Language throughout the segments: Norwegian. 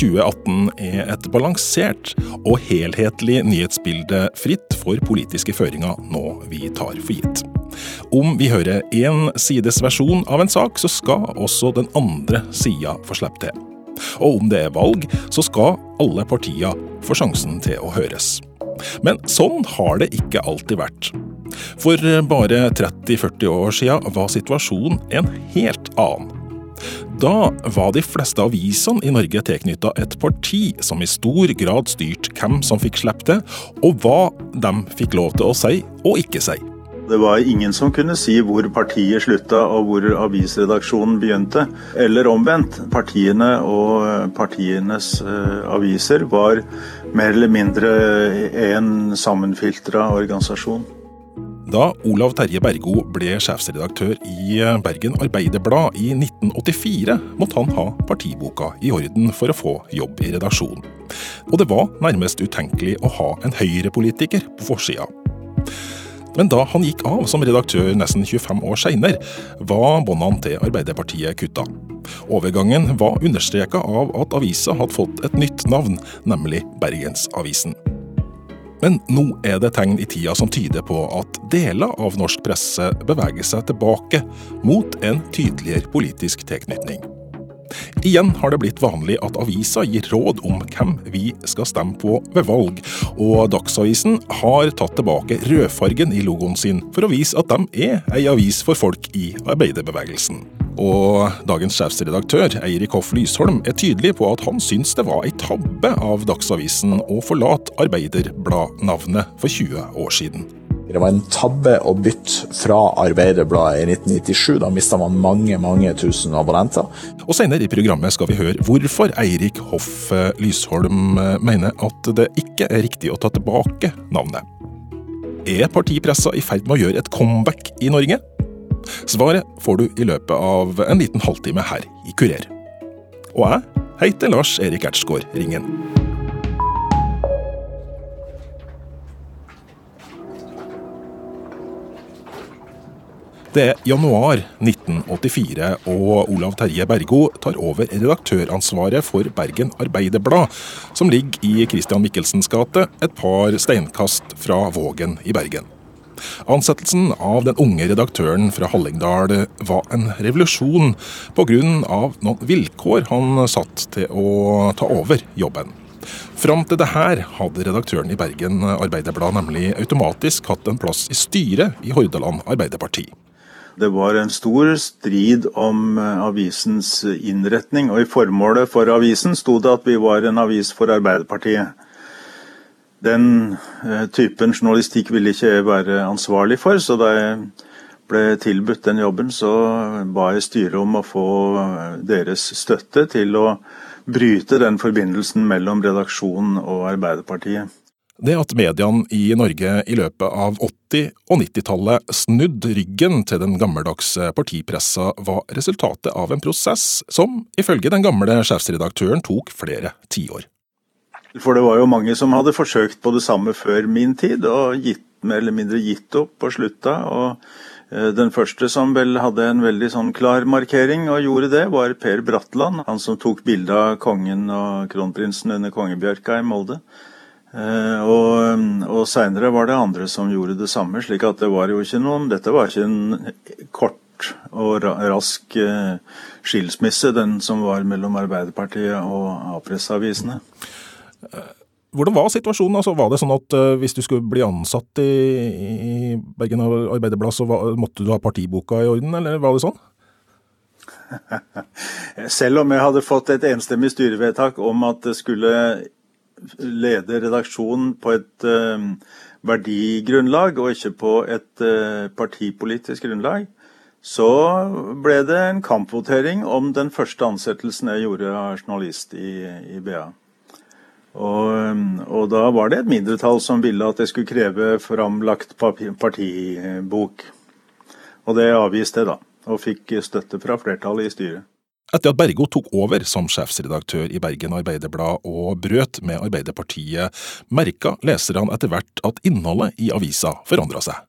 nå i 2018 er et balansert og helhetlig nyhetsbilde fritt for politiske føringer nå vi tar for gitt. Om vi hører én sides versjon av en sak, så skal også den andre sida få slippe til. Og om det er valg, så skal alle partier få sjansen til å høres. Men sånn har det ikke alltid vært. For bare 30-40 år siden var situasjonen en helt annen. Da var de fleste avisene i Norge tilknytta et parti som i stor grad styrte hvem som fikk slippe til, og hva de fikk lov til å si og ikke si. Det var ingen som kunne si hvor partiet slutta og hvor avisredaksjonen begynte, eller omvendt. Partiene og partienes uh, aviser var mer eller mindre en sammenfiltra organisasjon. Da Olav Terje Bergo ble sjefsredaktør i Bergen Arbeiderblad i 1984, måtte han ha partiboka i orden for å få jobb i redaksjonen. Og det var nærmest utenkelig å ha en høyrepolitiker på forsida. Men da han gikk av som redaktør nesten 25 år seinere, var båndene til Arbeiderpartiet kutta. Overgangen var understreka av at avisa hadde fått et nytt navn, nemlig Bergensavisen. Men nå er det tegn i tida som tyder på at deler av norsk presse beveger seg tilbake mot en tydeligere politisk tilknytning. Igjen har det blitt vanlig at avisa gir råd om hvem vi skal stemme på ved valg, og Dagsavisen har tatt tilbake rødfargen i logoen sin for å vise at de er ei avis for folk i arbeiderbevegelsen. Og dagens sjefsredaktør, Eirik Hoff Lysholm, er tydelig på at han syns det var ei tabbe av Dagsavisen å forlate Arbeiderbladnavnet for 20 år siden. Det var en tabbe å bytte fra Arbeiderbladet i 1997. Da mista man mange mange tusen abonnenter. Og Senere i programmet skal vi høre hvorfor Eirik Hoff Lysholm mener at det ikke er riktig å ta tilbake navnet. Er partipressa i ferd med å gjøre et comeback i Norge? Svaret får du i løpet av en liten halvtime her i Kurer. Og jeg heter Lars Erik Ertsgaard Ringen. Det er januar 1984, og Olav Terje Bergo tar over redaktøransvaret for Bergen Arbeiderblad, som ligger i Christian Michelsens gate, et par steinkast fra Vågen i Bergen. Ansettelsen av den unge redaktøren fra Hallingdal var en revolusjon pga. noen vilkår han satt til å ta over jobben. Fram til det her hadde redaktøren i Bergen Arbeiderblad nemlig automatisk hatt en plass i styret i Hordaland Arbeiderparti. Det var en stor strid om avisens innretning, og i formålet for avisen sto det at vi var en avis for Arbeiderpartiet. Den eh, typen journalistikk ville ikke jeg være ansvarlig for, så da jeg ble tilbudt den jobben, så ba jeg styret om å få eh, deres støtte til å bryte den forbindelsen mellom redaksjonen og Arbeiderpartiet. Det at mediene i Norge i løpet av 80- og 90-tallet snudd ryggen til den gammeldagse partipressa, var resultatet av en prosess som, ifølge den gamle sjefsredaktøren, tok flere tiår. For det var jo mange som hadde forsøkt på det samme før min tid, og gitt, mer eller mindre gitt opp på slutta. og eh, den første som vel hadde en veldig sånn klar markering og gjorde det, var Per Bratland. Han som tok bilde av kongen og kronprinsen under kongebjørka i Molde. Eh, og, og seinere var det andre som gjorde det samme, slik at det var jo ikke noen Dette var ikke en kort og rask eh, skilsmisse, den som var mellom Arbeiderpartiet og A-presseavisene. Hvordan var situasjonen? Altså, var det sånn at uh, hvis du skulle bli ansatt i, i Bergen Arbeiderblad, så var, måtte du ha partiboka i orden, eller var det sånn? Selv om jeg hadde fått et enstemmig styrevedtak om at det skulle lede redaksjonen på et uh, verdigrunnlag og ikke på et uh, partipolitisk grunnlag, så ble det en kampvotering om den første ansettelsen jeg gjorde av journalist i, i BA. Og, og, da var det et mindretall som ville at jeg skulle kreve framlagt partibok. Og det avviste jeg, da, og fikk støtte fra flertallet i styret. Etter at Bergo tok over som sjefsredaktør i Bergen Arbeiderblad og brøt med Arbeiderpartiet, merka leserne etter hvert at innholdet i avisa forandra seg.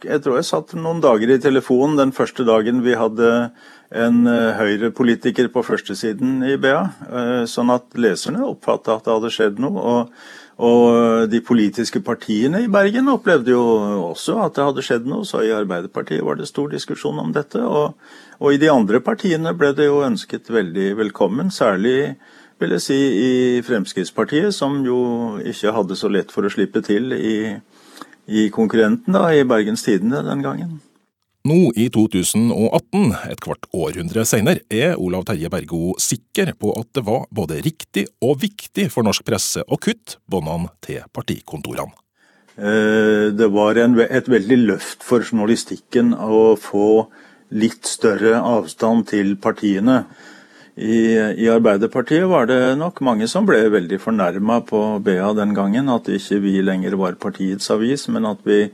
Jeg tror jeg satt noen dager i telefonen den første dagen vi hadde en eh, Høyre-politiker på førstesiden i BA, eh, sånn at leserne oppfatta at det hadde skjedd noe. og og de politiske partiene i Bergen opplevde jo også at det hadde skjedd noe, så i Arbeiderpartiet var det stor diskusjon om dette. Og, og, i de andre partiene ble det jo ønsket veldig velkommen, særlig vil jeg si i Fremskrittspartiet, som jo ikke hadde så lett for å slippe til i, i konkurrenten da, i Bergens Tidende den gangen. Nå i 2018, et kvart århundre senere, er Olav Terje Bergo sikker på at det var både riktig og viktig for norsk presse å kutte båndene til partikontorene. Eh, det var en, et veldig løft for journalistikken å få litt større avstand til partiene. I, I, Arbeiderpartiet var det nok mange som ble veldig fornærma på BA den gangen. At ikke vi lenger var partiets avis, men at vi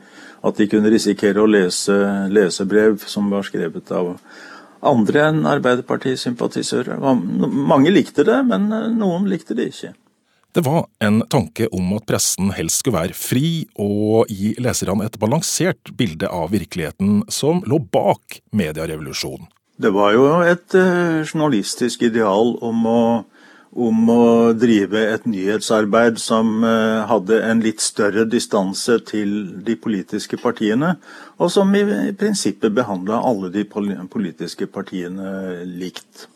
at de kunne risikere å lese lesebrev som var skrevet av andre enn Arbeiderpartisympatisører. Mange likte det, men noen likte det ikke. Det var en tanke om at pressen helst skulle være fri og gi leserne et balansert bilde av virkeligheten som lå bak medierevolusjonen. Det var jo et uh, journalistisk ideal om å om å drive et nyhetsarbeid som eh, hadde en litt større distanse til de politiske partiene, og som i prinsippet behandla alle de politiske partiene likt.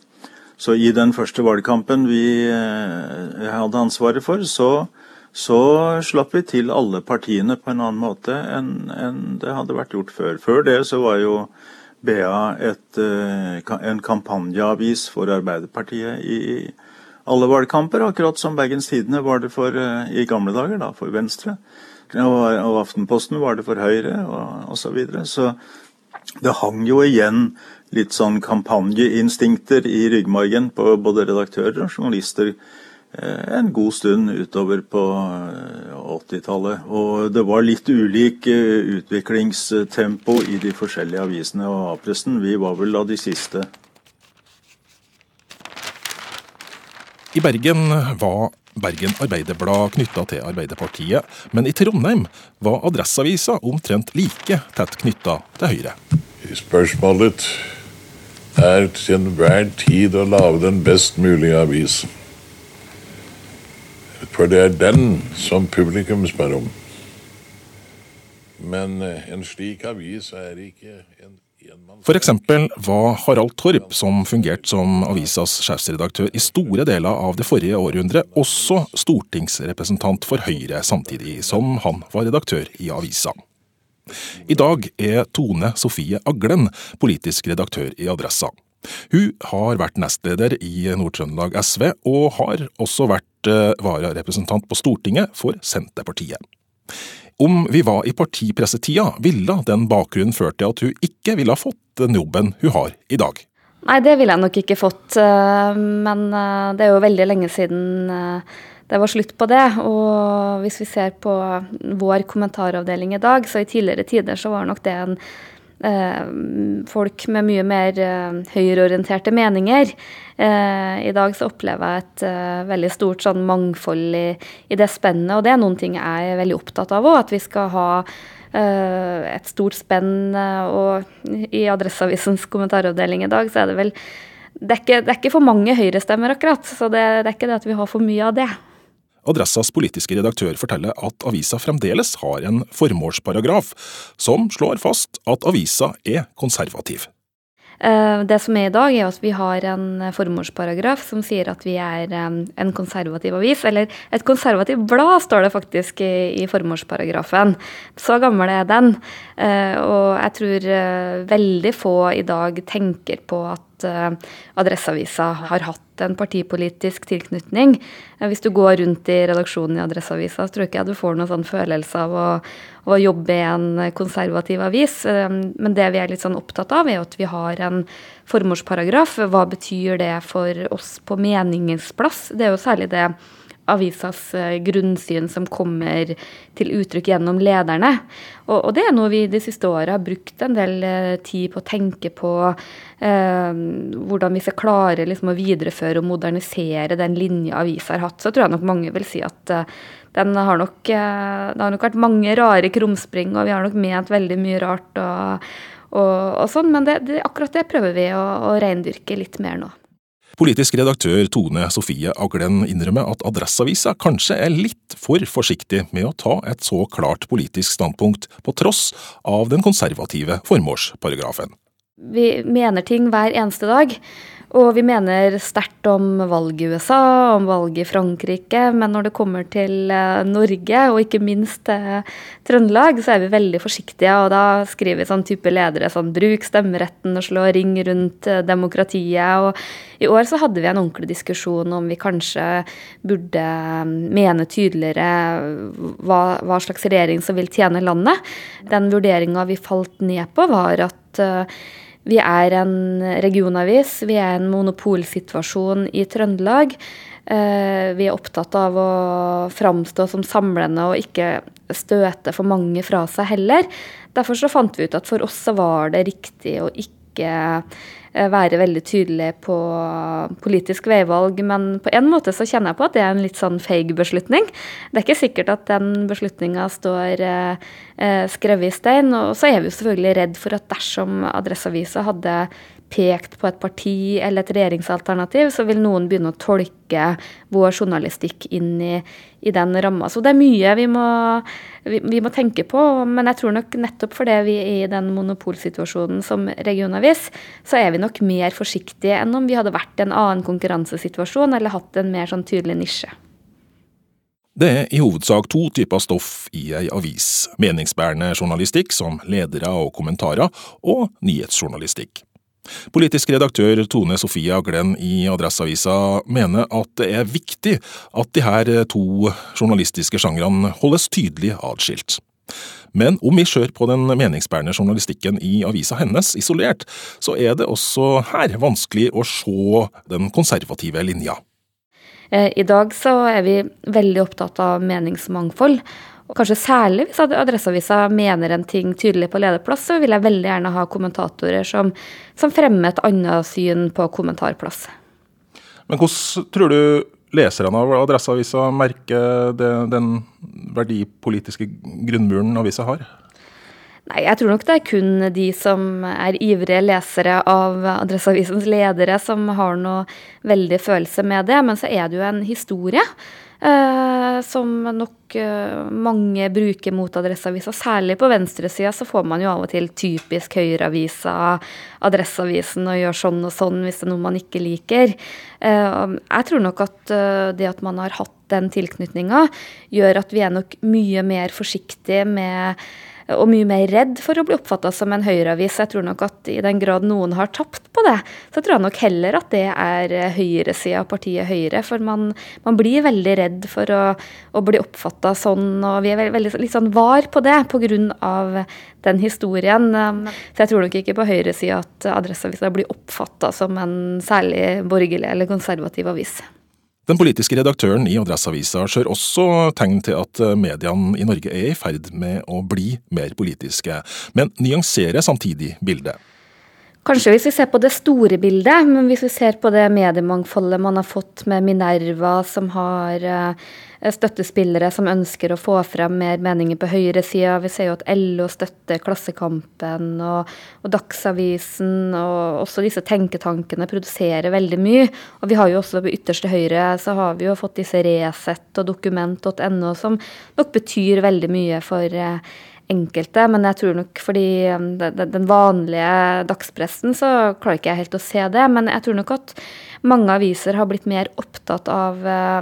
Så i den første valgkampen vi eh, hadde ansvaret for, så, så slapp vi til alle partiene på en annen måte enn, enn det hadde vært gjort før. Før det så var jo BA et, eh, en kampanjeavis for Arbeiderpartiet i alle valgkamper, akkurat som Bergens Tidende var det for, uh, i gamle dager, da, for Venstre. Og, og, Aftenposten var det for Høyre, og osv. Så, videre. så det hang jo igjen litt sånn kampanjeinstinkter i ryggmargen på både redaktører og journalister uh, en god stund utover på 80-tallet. Uh, og det var litt ulik utviklingstempo i de forskjellige avisene og A-pressen. Vi var vel av de siste I Bergen var Bergen Arbeiderblad knytta til Arbeiderpartiet, men i Trondheim var Adresseavisa omtrent like tett knytta til Høyre. Spørsmålet er til enhver tid å lage den best mulige avis. For det er den som publikum spør om. Men en slik avis er ikke en for eksempel var Harald Torp, som fungerte som avisas sjefsredaktør i store deler av det forrige århundret, også stortingsrepresentant for Høyre, samtidig som han var redaktør i avisa. I dag er Tone Sofie Aglen politisk redaktør i Adressa. Hun har vært nestleder i Nord-Trøndelag SV, og har også vært eh, vararepresentant på Stortinget for Senterpartiet. Om vi var i partipressetida, ville den bakgrunnen ført til at hun ikke ville ha fått den jobben hun har i dag? Nei, det ville jeg nok ikke fått, eh, men eh, det er jo veldig lenge siden eh, det var slutt på det. Og hvis vi ser på vår kommentaravdeling i dag, så i tidligere tider så var nok det en folk med mye mer eh, høyreorienterte meninger. Eh, I dag så opplever jeg et veldig stort sånn mangfold i, i, det spennet, og det er noen ting jeg er veldig opptatt av òg. At vi skal ha et stort spenn. Og i Adresseavisens kommentaravdeling i dag så er det vel det er, ikke, det er ikke for mange høyrestemmer, akkurat. Så det, det er ikke det at vi har for mye av det. Adressas politiske redaktør forteller at avisa fremdeles har en formålsparagraf som slår fast at avisa er konservativ. Eh, det som er i dag, er at vi har en formålsparagraf som sier at vi er en konservativ avis. Eller et konservativt blad, står det faktisk i, formålsparagrafen. Så gammel er den. Eh, og jeg tror eh, veldig få i dag tenker på at Adresseavisa har hatt en partipolitisk tilknytning. Hvis du går rundt i redaksjonen i Adresseavisa, så tror ikke jeg du får noen sånn følelse av å, å, jobbe i en konservativ avis. Men det vi er litt sånn opptatt av, er at vi har en formålsparagraf. Hva betyr det for oss på meningsplass? Det er jo særlig det avisas eh, grunnsyn som kommer til uttrykk gjennom lederne. Og, og det er noe vi de siste åra har brukt en del eh, tid på å tenke på. Eh, hvordan vi skal klare liksom, å videreføre og modernisere den linja avisa har hatt. Så tror jeg nok mange vil si at eh, den har nok, eh, det har nok vært mange rare krumspring, og vi har nok ment veldig mye rart. og og, og sånn, Men det, det, akkurat det prøver vi å, å reindyrke litt mer nå. Politisk redaktør Tone Sofie Aglen innrømmer at Adresseavisa kanskje er litt for forsiktig med å ta et så klart politisk standpunkt, på tross av den konservative formålsparagrafen. Vi mener ting hver eneste dag. Og vi mener sterkt om valget i USA, om valget i Frankrike, men når det kommer til eh, Norge, og ikke minst eh, Trøndelag, så er vi veldig forsiktige. Og da skriver vi sånn type ledere sånn bruk stemmeretten og slå ring rundt eh, demokratiet. Og i år så hadde vi en ordentlig diskusjon om vi kanskje burde mene tydeligere hva, hva slags regjering som vil tjene landet. Den vurderinga vi falt ned på, var at vi er en regionavis, vi er en monopolsituasjon i Trøndelag. Eh, vi er opptatt av å framstå som samlende og ikke støte for mange fra seg heller. Derfor så fant vi ut at for oss så var det riktig å ikke være veldig tydelig på politisk veivalg. Men på en måte så kjenner jeg på at det er en litt sånn feig beslutning. Det er ikke sikkert at den beslutninga står eh, eh, skrevet i stein. Og så er vi jo selvfølgelig redd for at dersom Adresseavisa hadde pekt på et parti eller et regjeringsalternativ, så vil noen begynne å tolke vår journalistikk inn i, i den ramma. Så det er mye vi må, vi, vi må, tenke på. Men jeg tror nok nettopp fordi vi er i den monopolsituasjonen som regionavis, så er vi nok mer forsiktige enn om vi hadde vært i en annen konkurransesituasjon eller hatt en mer sånn tydelig nisje. Det er i hovedsak to typer stoff i ei avis, meningsbærende journalistikk som ledere og kommentarer, og nyhetsjournalistikk. Politisk redaktør Tone Sofia Glenn i Adresseavisa mener at det er viktig at de her to journalistiske sjangrene holdes tydelig adskilt. Men om vi ser på den meningsbærende journalistikken i avisa hennes isolert, så er det også her vanskelig å se den konservative linja. Eh, I dag så er vi veldig opptatt av meningsmangfold, og kanskje særlig hvis Adresseavisa mener en ting tydelig på lederplass, så vil jeg veldig gjerne ha kommentatorer som, som fremmer et annet syn på kommentarplass. Men hvordan tror du leserne av Adresseavisa merker det, den verdipolitiske grunnmuren avisa har? Nei, jeg tror nok det er kun de som er ivrige lesere av Adresseavisens ledere, som har noe veldig følelse med det. Men så er det jo en historie. Eh, som nok eh, mange bruker mot Adresseavisa. Særlig på venstresida så får man jo av og til typisk Høyreavisa, Adresseavisen og gjør sånn og sånn hvis det er noe man ikke liker. Eh, jeg tror nok at det at man har hatt den tilknytninga, gjør at vi er nok mye mer forsiktige med og mye mer redd for å bli oppfatta som en høyreavis. Jeg tror nok at i den grad noen har tapt på det, så tror jeg nok heller at det er høyresida av partiet Høyre. For man, man, blir veldig redd for å, å bli oppfatta sånn, og vi er veldig, veldig litt sånn var på det pga. den historien. Så jeg tror nok ikke på høyresida at Adresseavisa blir oppfatta som en særlig borgerlig eller konservativ avis. Den politiske redaktøren i Adresseavisa ser også tegn til at mediene i Norge er i ferd med å bli mer politiske, men nyanserer samtidig bildet. Kanskje hvis vi ser på det store bildet, men hvis vi ser på det mediemangfoldet man har fått med Minerva, som har eh, støttespillere som ønsker å få frem mer meninger på høyresida. Vi ser jo at LO støtter Klassekampen og, og, Dagsavisen, og også disse tenketankene produserer veldig mye. Og vi har jo også på ytterste høyre så har vi jo fått disse Resett og dokument.no, som nok betyr veldig mye for eh, enkelte, men jeg tror nok fordi um, den vanlige dagspressen så klarer ikke jeg helt å se det. Men jeg tror nok at mange aviser har blitt mer opptatt av uh,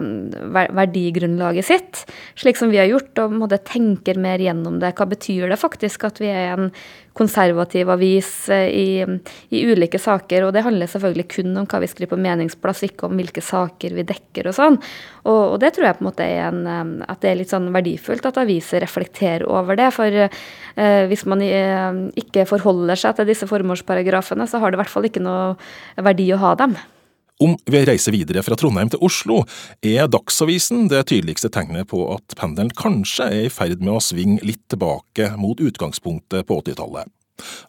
verdigrunnlaget sitt, slik som vi har gjort, og måtte tenker mer gjennom det. Hva betyr det faktisk at vi er en konservativ avis uh, i, i ulike saker? Og det handler selvfølgelig kun om hva vi skriver på meningsplass, ikke om hvilke saker vi dekker og sånn. Og, og det tror jeg på en måte er en, um, at det er litt sånn verdifullt at aviser reflekterer over det. For eh, hvis man ikke forholder seg til disse formålsparagrafene, så har det i hvert fall ikke noe verdi å ha dem. Om vi reiser videre fra Trondheim til Oslo, er Dagsavisen det tydeligste tegnet på at pendelen kanskje er i ferd med å svinge litt tilbake mot utgangspunktet på 80-tallet.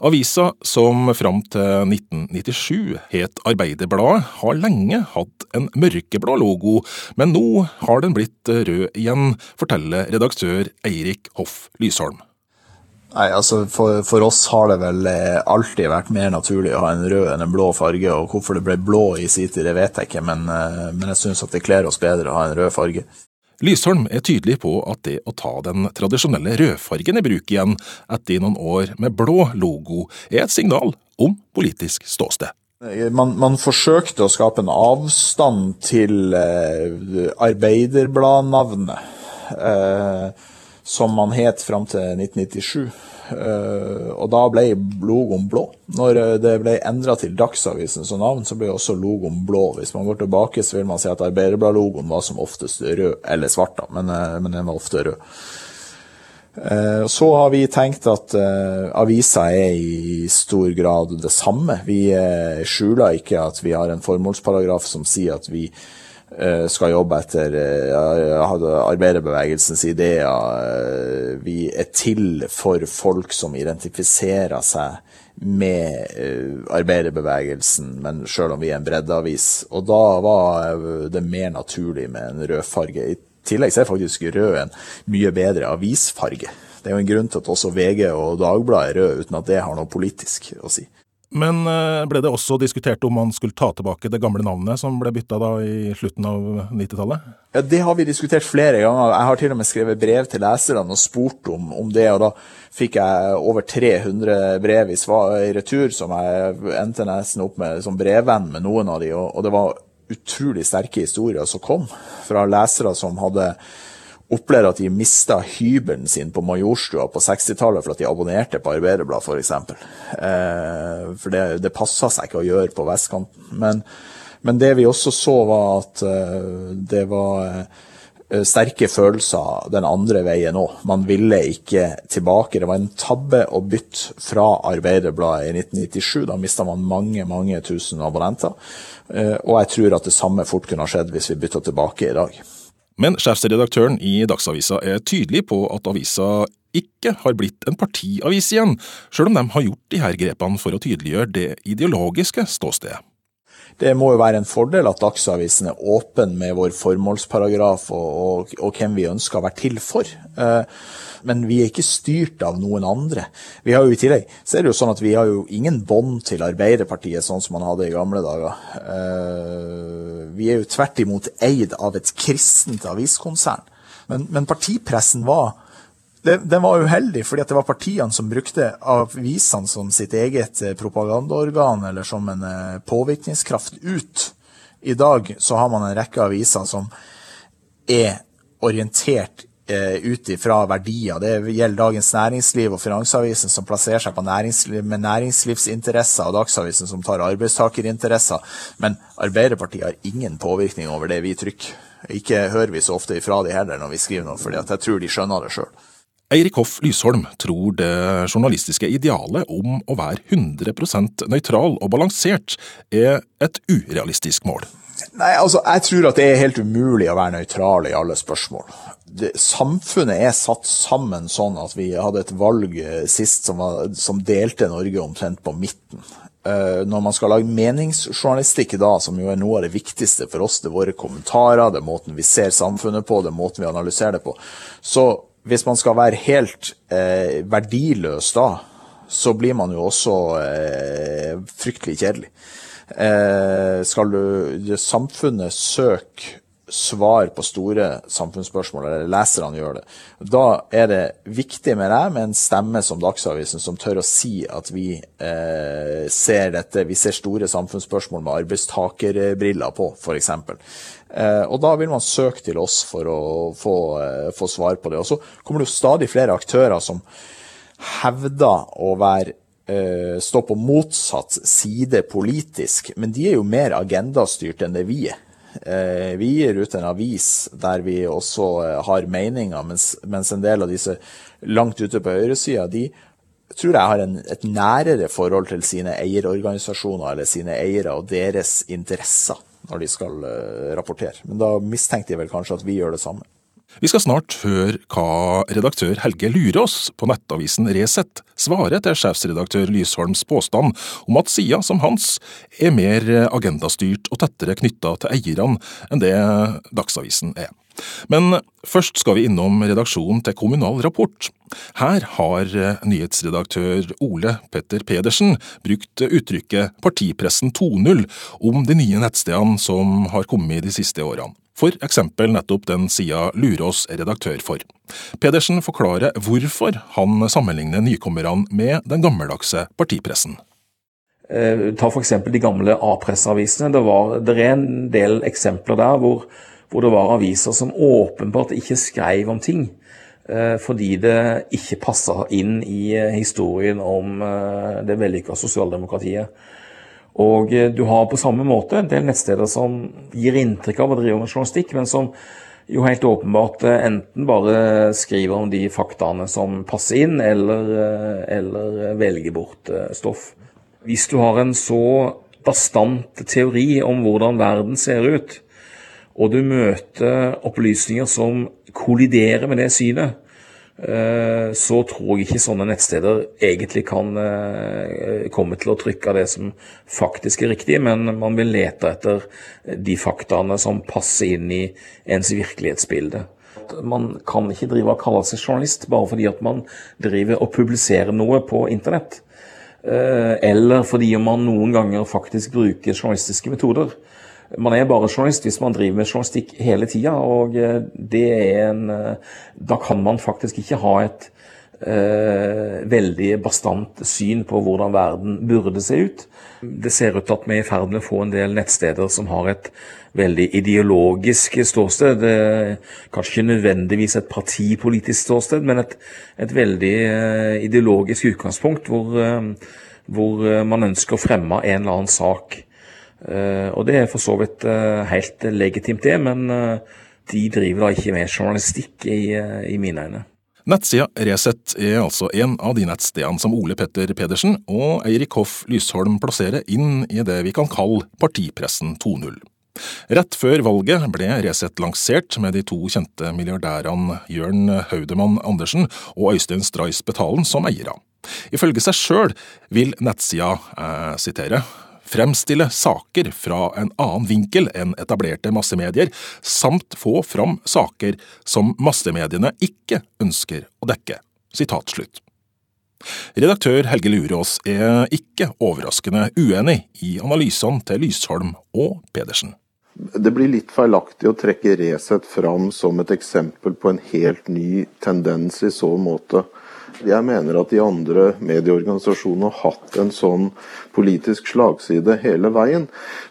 Avisa, som fram til 1997 het Arbeiderbladet, har lenge hatt en mørkeblå logo, men nå har den blitt rød igjen, forteller redaktør Eirik Hoff Lysholm. Nei, altså for, for, oss har det vel eh, alltid vært mer naturlig å ha en rød enn en blå farge. og Hvorfor det ble blå i sin tid, det vet jeg ikke, men, eh, men jeg syns det kler oss bedre å ha en rød farge. Lysholm er tydelig på at det å ta den tradisjonelle rødfargen i bruk igjen etter noen år med blå logo, er et signal om politisk ståsted. Man, man forsøkte å skape en avstand til eh, Arbeiderbladnavnet. Eh, som man het fram til 1997. Uh, og da ble logoen blå. Når eh, det ble endra til Dagsavisen som navn, så ble også logoen blå. Hvis man går tilbake, så vil man si at Arbeiderbladet-logoen var som oftest rød, eller svart, da, men, uh, men den var ofte rød. Så har vi tenkt at avisa er i stor grad det samme. Vi skjuler ikke at vi har en formålsparagraf som sier at vi Eh, skal jobbe etter eh, arbeiderbevegelsens ideer. Eh, vi er til for folk som identifiserer seg med arbeiderbevegelsen, men selv om vi er en breddeavis. Og da var det mer naturlig med en rød farge. I tillegg så er faktisk rød en mye bedre avisfarge. Det er jo en grunn til at også VG og Dagbladet er røde, uten at det har noe politisk å si. Men eh, ble det også diskutert om man skulle ta tilbake det gamle navnet som ble bytta da i slutten av 90-tallet? Ja, Det har vi diskutert flere ganger. Jeg har til og med skrevet brev til leserne og spurt om, om det. og Da fikk jeg over 300 brev i, svar, i retur som jeg endte nesten opp med som brevvenn med noen av de, og, og det var utrolig sterke historier som kom fra lesere som hadde opplever at de mista hybelen sin på Majorstua på 60-tallet for at de abonnerte på Arbeiderbladet, f.eks. For, eh, for det, det passa seg ikke å gjøre på vestkanten. Men, men, det vi også så, var at eh, det var uh, sterke følelser den andre veien òg. Man ville ikke tilbake. Det var en tabbe å bytte fra Arbeiderbladet i 1997. Da mista man mange, mange tusen abonnenter. Uh, og jeg tror at det samme fort kunne ha skjedd hvis vi bytta tilbake i dag. Men sjefsredaktøren i Dagsavisa er tydelig på at avisa ikke har blitt en partiavis igjen, sjøl om de har gjort de her grepene for å tydeliggjøre det ideologiske ståstedet. Det må jo være en fordel at Dagsavisen er åpen med vår formålsparagraf og, og, og hvem vi ønsker å være til for. Eh, men vi er ikke styrt av noen andre. Vi har jo I tillegg så er det jo sånn at vi har jo ingen bånd til Arbeiderpartiet, sånn som man hadde i gamle dager. Eh, vi er jo tvert imot eid av et kristent aviskonsern. Men, men partipressen var den var uheldig, fordi det var partiene som brukte avisene som sitt eget eh, propagandaorgan, eller som en eh, påvirkningskraft ut. I dag så har man en rekke aviser som er orientert Eh, ut ifra verdier. Det gjelder Dagens Næringsliv og Finansavisen som plasserer seg næringsliv, med næringslivsinteresser, og Dagsavisen som tar arbeidstakerinteresser. Men Arbeiderpartiet har ingen påvirkning over det vi trykker. Ikke hører vi så ofte ifra de heller når vi skriver noe, for jeg tror de skjønner det sjøl. Eirik Hoff Lysholm tror det journalistiske idealet om å være 100% nøytral og balansert er et urealistisk mål. Nei, altså, Jeg tror at det er helt umulig å være nøytral i alle spørsmål det, samfunnet er satt sammen sånn at vi hadde et valg eh, sist som, var, som delte Norge omtrent på midten. Uh, når man skal lage meningsjournalistikk da, som jo er noe av det viktigste for oss, det er våre kommentarer, det er måten vi ser samfunnet på, det er måten vi analyserer det på. Så hvis man skal være helt eh, verdiløs da, så blir man jo også eh, fryktelig kjedelig. skal du Samfunnet søke svar på store samfunnsspørsmål, eller leserne gjør det. Da er det viktig med deg med en stemme som Dagsavisen, som tør å si at vi eh, ser dette, vi ser store samfunnsspørsmål med arbeidstakerbriller på, f.eks. Eh, og da vil man søke til oss for å få, eh, få svar på det. Og så kommer det jo stadig flere aktører som hevder å være eh, stå på motsatt side politisk, men de er jo mer agendastyrt enn det vi er. Eh, vi gir ut en avis der vi også eh, har meninger, mens, mens en del av disse langt ute på høyresida, de tror jeg har en, et nærere forhold til sine eierorganisasjoner eller sine eiere og deres interesser. når de skal rapportere. Men da mistenkte jeg vel kanskje at vi gjør det samme. Vi skal snart høre hva redaktør Helge Lurås på nettavisen Resett svarer til sjefsredaktør Lysholms påstand om at sida som hans er mer agendastyrt og tettere knytta til eierne enn det Dagsavisen er. Men først skal vi innom redaksjonen til Kommunal Rapport. Her har nyhetsredaktør Ole Petter Pedersen brukt uttrykket partipressen 2.0 om de nye nettstedene som har kommet de siste årene for eksempel nettopp den sida Lurås redaktør for. Pedersen forklarer hvorfor han sammenligner nykommerne med den gammeldagse partipressen. Eh, ta f.eks. de gamle A-presseavisene. Det, det, er en del eksempler der hvor, hvor, det var aviser som åpenbart ikke skrev om ting. Eh, fordi det ikke passa inn i eh, historien om det vellykka sosialdemokratiet. Og eh, du har på samme måte en del nettsteder som gir inntrykk av å drive med journalistikk, men som jo helt åpenbart eh, enten bare skriver om de faktaene som passer inn, eller, eh, eller velger bort stoff. Hvis du har en så bastant teori om hvordan verden ser ut, og du møter opplysninger som kolliderer med det synet, så tror jeg ikke sånne nettsteder egentlig kan eh, komme til å trykke det som faktisk er riktig, men man vil lete etter de faktaene som passer inn i ens virkelighetsbilde. Man kan ikke drive og kalle seg journalist bare fordi at man driver og publiserer noe på internett. Eh, eller fordi man noen ganger faktisk bruker journalistiske metoder. Man er bare journalist hvis man driver med journalistikk hele tida, og eh, det er en eh, Da kan man faktisk ikke ha et eh, veldig bastant syn på hvordan verden burde se ut. Det ser ut til at vi er i ferd med å få en del nettsteder som har et veldig ideologisk ståsted. Kanskje ikke nødvendigvis et partipolitisk ståsted, men et, et veldig eh, ideologisk utgangspunkt hvor, hvor man ønsker å fremme en eller annen sak. Eh, og det er for så vidt eh, helt legitimt, det, men eh, de driver da ikke med journalistikk i, i mine øyne. Nettsida Resett er altså en av de nettstedene som Ole Petter Pedersen og Eirik Hoff Lysholm plasserer inn i det vi kan kalle partipressen 2.0. Rett før valget ble Resett lansert med de to kjente milliardærene Jørn Haudemann Andersen og Øystein Strais Betalen som eiere. Ifølge seg sjøl vil nettsida, jeg siterer, fremstille saker fra en annen vinkel enn etablerte massemedier, samt få fram saker som massemediene ikke ønsker å dekke. Sitat slutt. Redaktør Helge Lurås er ikke overraskende uenig i analysene til Lysholm og Pedersen. Det blir litt feilaktig å trekke Resett fram som et eksempel på en helt ny tendens i så måte. Jeg mener at de andre medieorganisasjonene har hatt en sånn politisk slagside hele veien.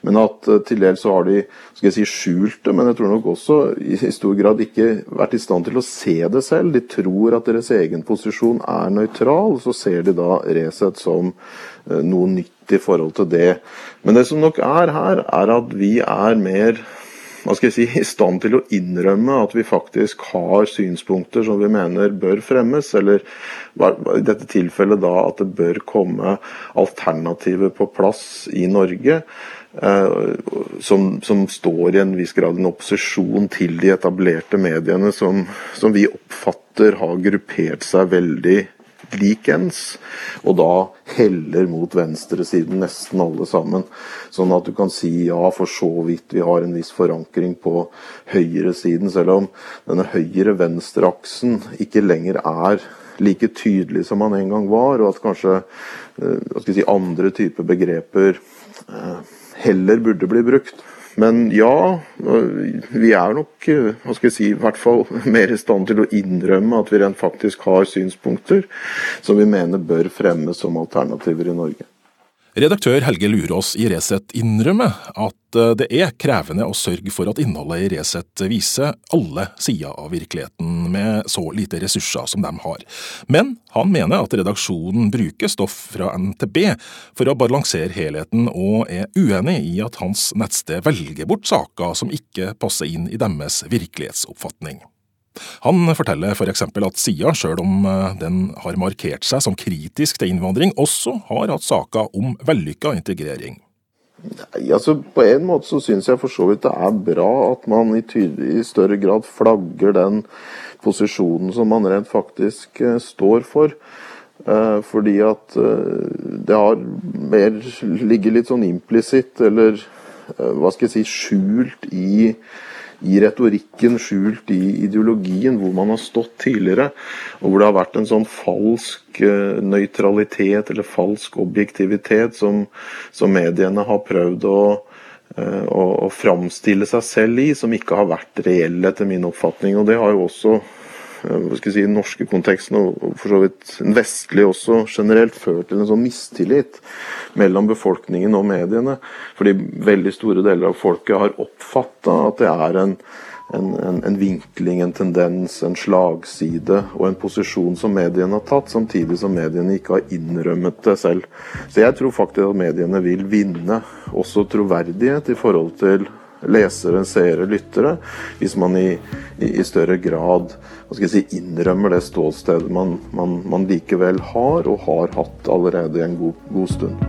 Men at uh, til dels så har de skal jeg si, skjult det, men jeg tror nok også i, stor grad ikke vært i stand til å se det selv. De tror at deres egen posisjon er nøytral, så ser de da Resett som uh, noe nytt i forhold til det. Men det som nok er her, er at vi er mer hva skal jeg si, i stand til å innrømme at vi faktisk har synspunkter som vi mener bør fremmes, eller i dette tilfellet da at det bør komme alternativer på plass i Norge. Eh, som, som, står i en viss grad en opposisjon til de etablerte mediene, som, som vi oppfatter har gruppert seg veldig likens, og da heller mot venstresiden, nesten alle sammen. Sånn at du kan si ja, for så vidt vi har en viss forankring på høyresiden, selv om denne høyre-venstre-aksen ikke lenger er like tydelig som han en gang var, og at kanskje eh, si, andre typer begreper eh, heller burde bli brukt. Men ja, vi er nok hva skal jeg si, i hvert fall mer i stand til å innrømme at vi rent faktisk har synspunkter som vi mener bør fremmes som alternativer i Norge. Redaktør Helge Lurås i Resett innrømmer at eh, det er krevende å sørge for at innholdet i Resett viser alle sider av virkeligheten med så lite ressurser som de har. Men han mener at redaksjonen bruker stoff fra NTB for å balansere helheten, og er uenig i at hans nettsted velger bort saker som ikke passer inn i deres virkelighetsoppfatning. Han forteller f.eks. For at sida, sjøl om eh, den har markert seg som kritisk til innvandring, også har hatt saker om vellykka integrering. Nei, altså På en måte så syns jeg for så vidt det er bra at man i, i større grad flagger den posisjonen som man rent faktisk uh, står for. Uh, fordi at det har mer ligger litt sånn implisitt, eller hva skal jeg si, skjult i i retorikken, skjult i ideologien, hvor man har stått tidligere. Og hvor det har vært en sånn falsk uh, nøytralitet eller falsk objektivitet som, som mediene har prøvd uh, å, å framstille seg selv i, som ikke har vært reell, etter min oppfatning. Og det har jo også Eh, hva skal jeg si, den norske konteksten, og for så vidt den vestlige også generelt, ført til en sånn mistillit mellom befolkningen og mediene. Fordi veldig store deler av folket har oppfatta at det er en, en, en, en, vinkling, en tendens, en slagside og en posisjon som mediene har tatt, samtidig som mediene ikke har innrømmet det selv. Så jeg tror faktisk at mediene vil vinne også troverdighet i forhold til lesere, seere, lyttere. Hvis man i, i, i større grad si, innrømmer det ståstedet man, man, man, likevel har, og har hatt allerede en god, god stund.